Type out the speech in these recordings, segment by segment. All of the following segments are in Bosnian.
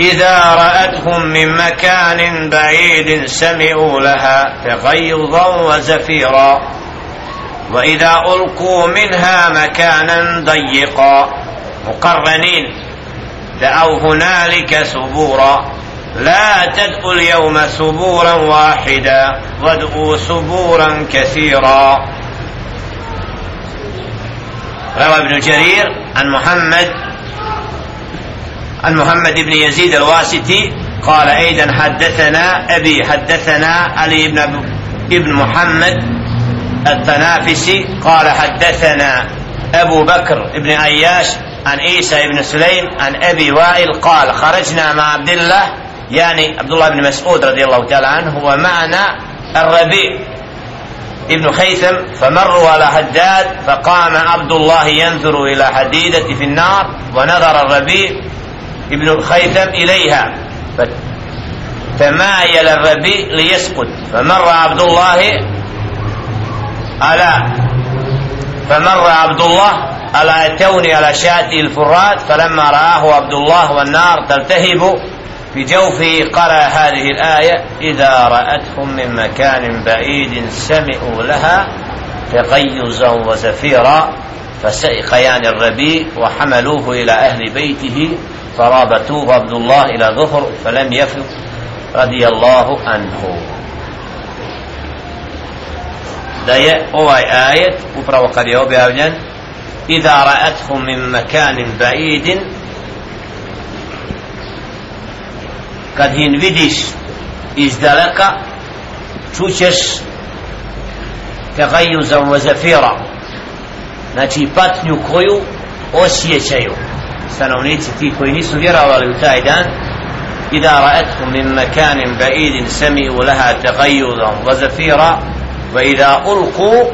إذا رأتهم من مكان بعيد سمعوا لها تغيظا وزفيرا. وإذا ألقوا منها مكانا ضيقا. مقرنين. دعوا هنالك سبورا لا تدعوا اليوم سبورا واحدا. وادعوا سبورا كثيرا. روى ابن جرير عن محمد عن محمد بن يزيد الواسطي قال أيضا حدثنا أبي حدثنا علي بن ابن محمد التنافسي قال حدثنا أبو بكر بن عياش عن عيسى بن سليم عن أبي وائل قال خرجنا مع عبد الله يعني عبد الله بن مسعود رضي الله تعالى عنه ومعنا الربيع ابن خيثم فمروا على حداد فقام عبد الله ينظر إلى حديدة في النار ونظر الربيع ابن الخيثم إليها. فتمايل الربيع ليسقط فمر عبد الله على فمر عبد الله على توني على شاة الفرات فلما رآه عبد الله والنار تلتهب في جوفه قرأ هذه الآية إذا رأتهم من مكان بعيد سمعوا لها تغيزا وزفيرا فسئق الربيع وحملوه إلى أهل بيته فرابطوه عبد الله إلى ظهر فلم يفق رضي الله عنه da je ovaj ajet upravo kad je objavljen idha ra'athum min makanin ba'idin kad hin vidiš iz daleka čućeš tagajuzan wa zafira znači patnju koju osjećaju stanovnici ti koji nisu vjerovali u taj dan إذا رأتهم من مكان بعيد سمعوا لها تغيظا وزفيرا وإذا ألقوا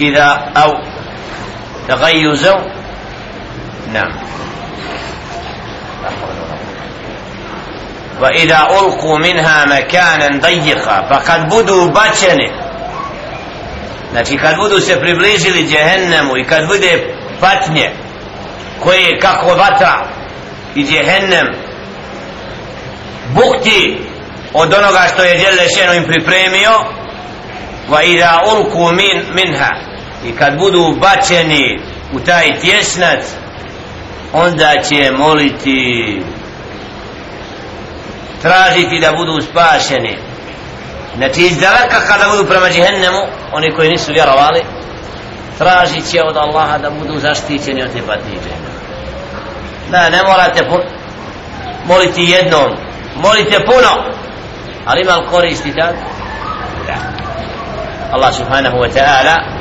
إذا أو تغيزوا نعم. وإذا ألقوا منها مكانا ضيقا فقد بدوا بچنه. Znači kad budu se približili džehennemu i kad bude patnje koje je kako vatra i djehennem bukti od onoga što je Đelešeno im pripremio va ida ulku min, minha. I kad budu bačeni u taj tjesnac onda će moliti tražiti da budu spašeni. Znači iz daleka kada budu prema džihennemu oni koji nisu vjerovali tražit će od Allaha da budu zaštićeni od te patnije ne, ne morate moliti jednom. Molite puno. Ali ima li koristi tad? da. Allah subhanahu wa ta'ala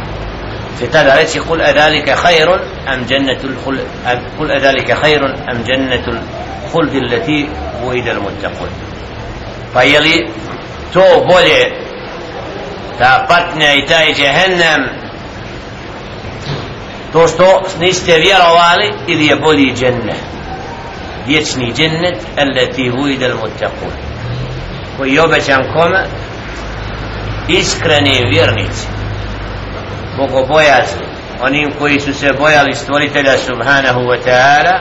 في تلا رأسي قل أذلك خير أم جنة الخلد قل أذلك خير أم جنة الخلد التي وعد المتقون فيلي تو بولي تا باتنا إتاي جهنم to što niste vjerovali ili je bolji džennet. Vječni džennet alati vuida al-muttaqun koji je obećan kome? Iskreni vjernici. Bogobojazni. Onim koji su se bojali stvoritelja subhanahu wa ta'ala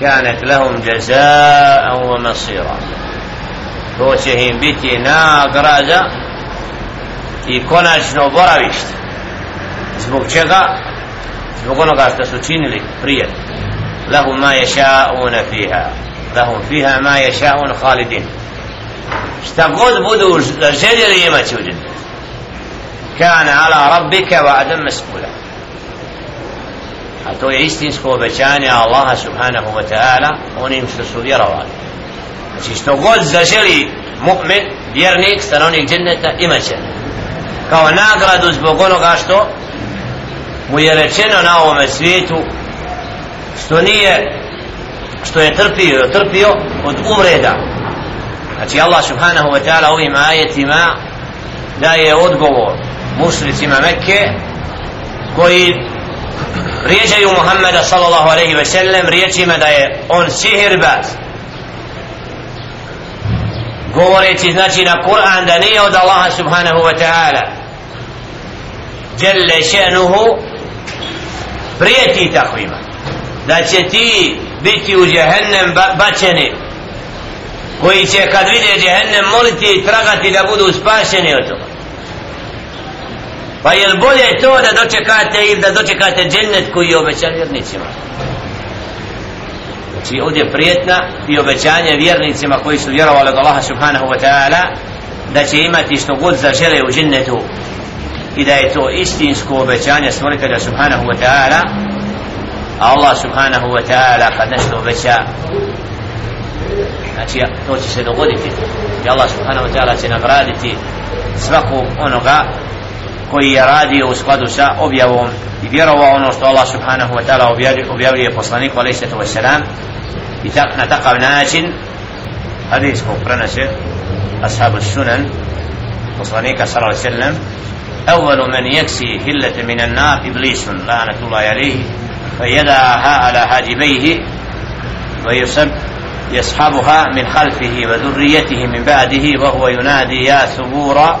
kanat lahum jazaa wa masira to će im biti nagrada i konačno boravište. Zbog čega? zbog onoga što su činili prije. Lahum ma yasha'una fiha. Lahum fiha ma yasha'un khalidin. Šta god budu željeli imati u džennetu kana ala rabbika wa adam masbula a to je istinsko obećanje Allaha subhanahu wa ta'ala onim što su vjerovali. Znači što god zaželi mu'min vjernik stanovnik dženneta imaće kao nagradu zbog onoga što mu je rečeno na ovome svijetu što nije što je trpio trpio od uvreda znači Allah subhanahu wa ta'ala ovim ajetima daje odgovor mušricima Mekke koji vrijeđaju Muhammeda sallallahu alaihi ve sellem riječima da je on sihirbaz govoreći znači na Kur'an da nije od Allaha subhanahu wa ta'ala. Jelle še'nuhu prijeti takvima da će ti biti u džehennem bačeni koji će kad vide džehennem moliti i tragati da budu spašeni od toga. Pa je bolje to da dočekate ili da dočekate džennet koji je obećan vjernicima? Znači ovdje prijetna i obećanje vjernicima koji su vjerovali od Allaha subhanahu wa ta'ala da će imati što god zažele u džennetu i da je to istinsko obećanje stvoritelja subhanahu wa ta'ala a Allah subhanahu wa ta'ala kad nešto obeća znači to će se dogoditi. I Allah subhanahu wa ta'ala će nagraditi svakog onoga koji je radio u skladu sa objavom i vjerovao ono što Allah subhanahu wa ta'ala objavljuje poslaniku alaih sallatu wa sallam i tak, na takav način hadis kog prenese ashabu sunan poslanika sallallahu alaihi sallam أول من يكسي هلة من النار إبليس لعنة الله عليه فيدعها على حاجبيه ويسب يسحبها من خلفه وذريته من بعده وهو ينادي يا ثبورا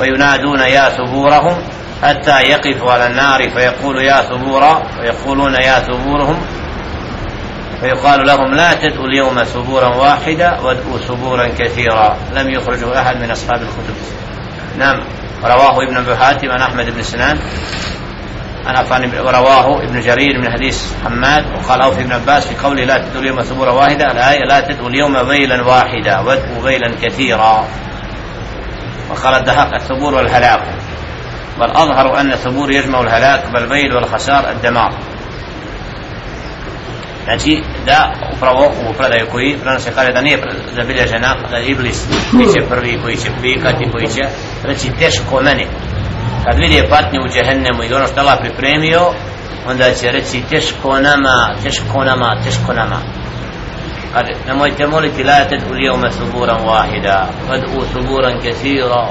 وينادون يا ثبورهم حتى يقف على النار فيقول يا ثبورا ويقولون يا ثبورهم فيقال لهم لا تدعوا اليوم ثبورا واحدا وادعوا ثبورا كثيرا. لم يخرجه أحد من أصحاب الكتب. نعم. رواه ابن أبي حاتم عن أحمد بن سنان. عن عفان ورواه ابن جرير من حديث حماد وقال أوفي ابن عباس في قوله لا تدعوا اليوم ثبورا واحدا. الآية لا تدعوا اليوم ويلا واحدا وادعوا ويلا كثيرا. وقال الدهاق الثبور والهلاك. بل أظهر أن الثبور يجمع الهلاك بالبيل والخسار الدمار. Znači da upravo u predaju koji prenose kaže da nije zabilježena da Iblis biće prvi koji će pikati koji će reći teško meni. Kad vidi patnju u džehennemu i ono što Allah pripremio onda će reći teško nama teško nama teško nama. Kad nemojte moliti la tad u lijome suburan wahida kad u suburan kesira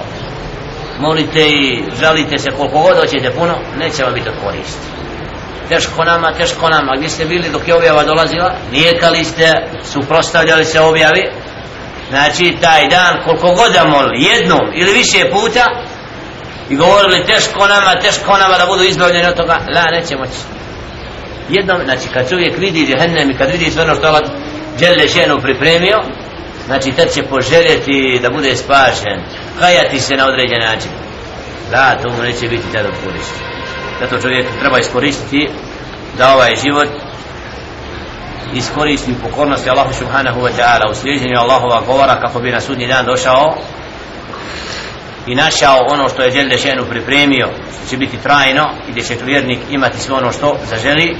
molite i žalite se koliko god hoćete puno neće vam biti koristi. Teško nama, teško nama. Gdje ste bili dok je objava dolazila? Nijekali ste, suprostavljali se objavi? Znači taj dan koliko god da molili jednom ili više puta i govorili teško nama, teško nama da budu izbavljeni od toga la, neće moći. Jednom, znači kad čovjek vidi džehennem i kad vidi sve ono što Allah dželle ženu pripremio znači tad će poželjeti da bude spašen kajati se na određen način. Da, to mu neće biti tada koristi. Zato čovjek treba iskoristiti da ovaj život iskoristi pokornosti Allahu subhanahu wa ta'ala u slijedženju Allahova govora kako bi na sudnji dan došao i našao ono što je žel dešenu pripremio što će biti trajno i gdje će vjernik imati sve ono što zaželi.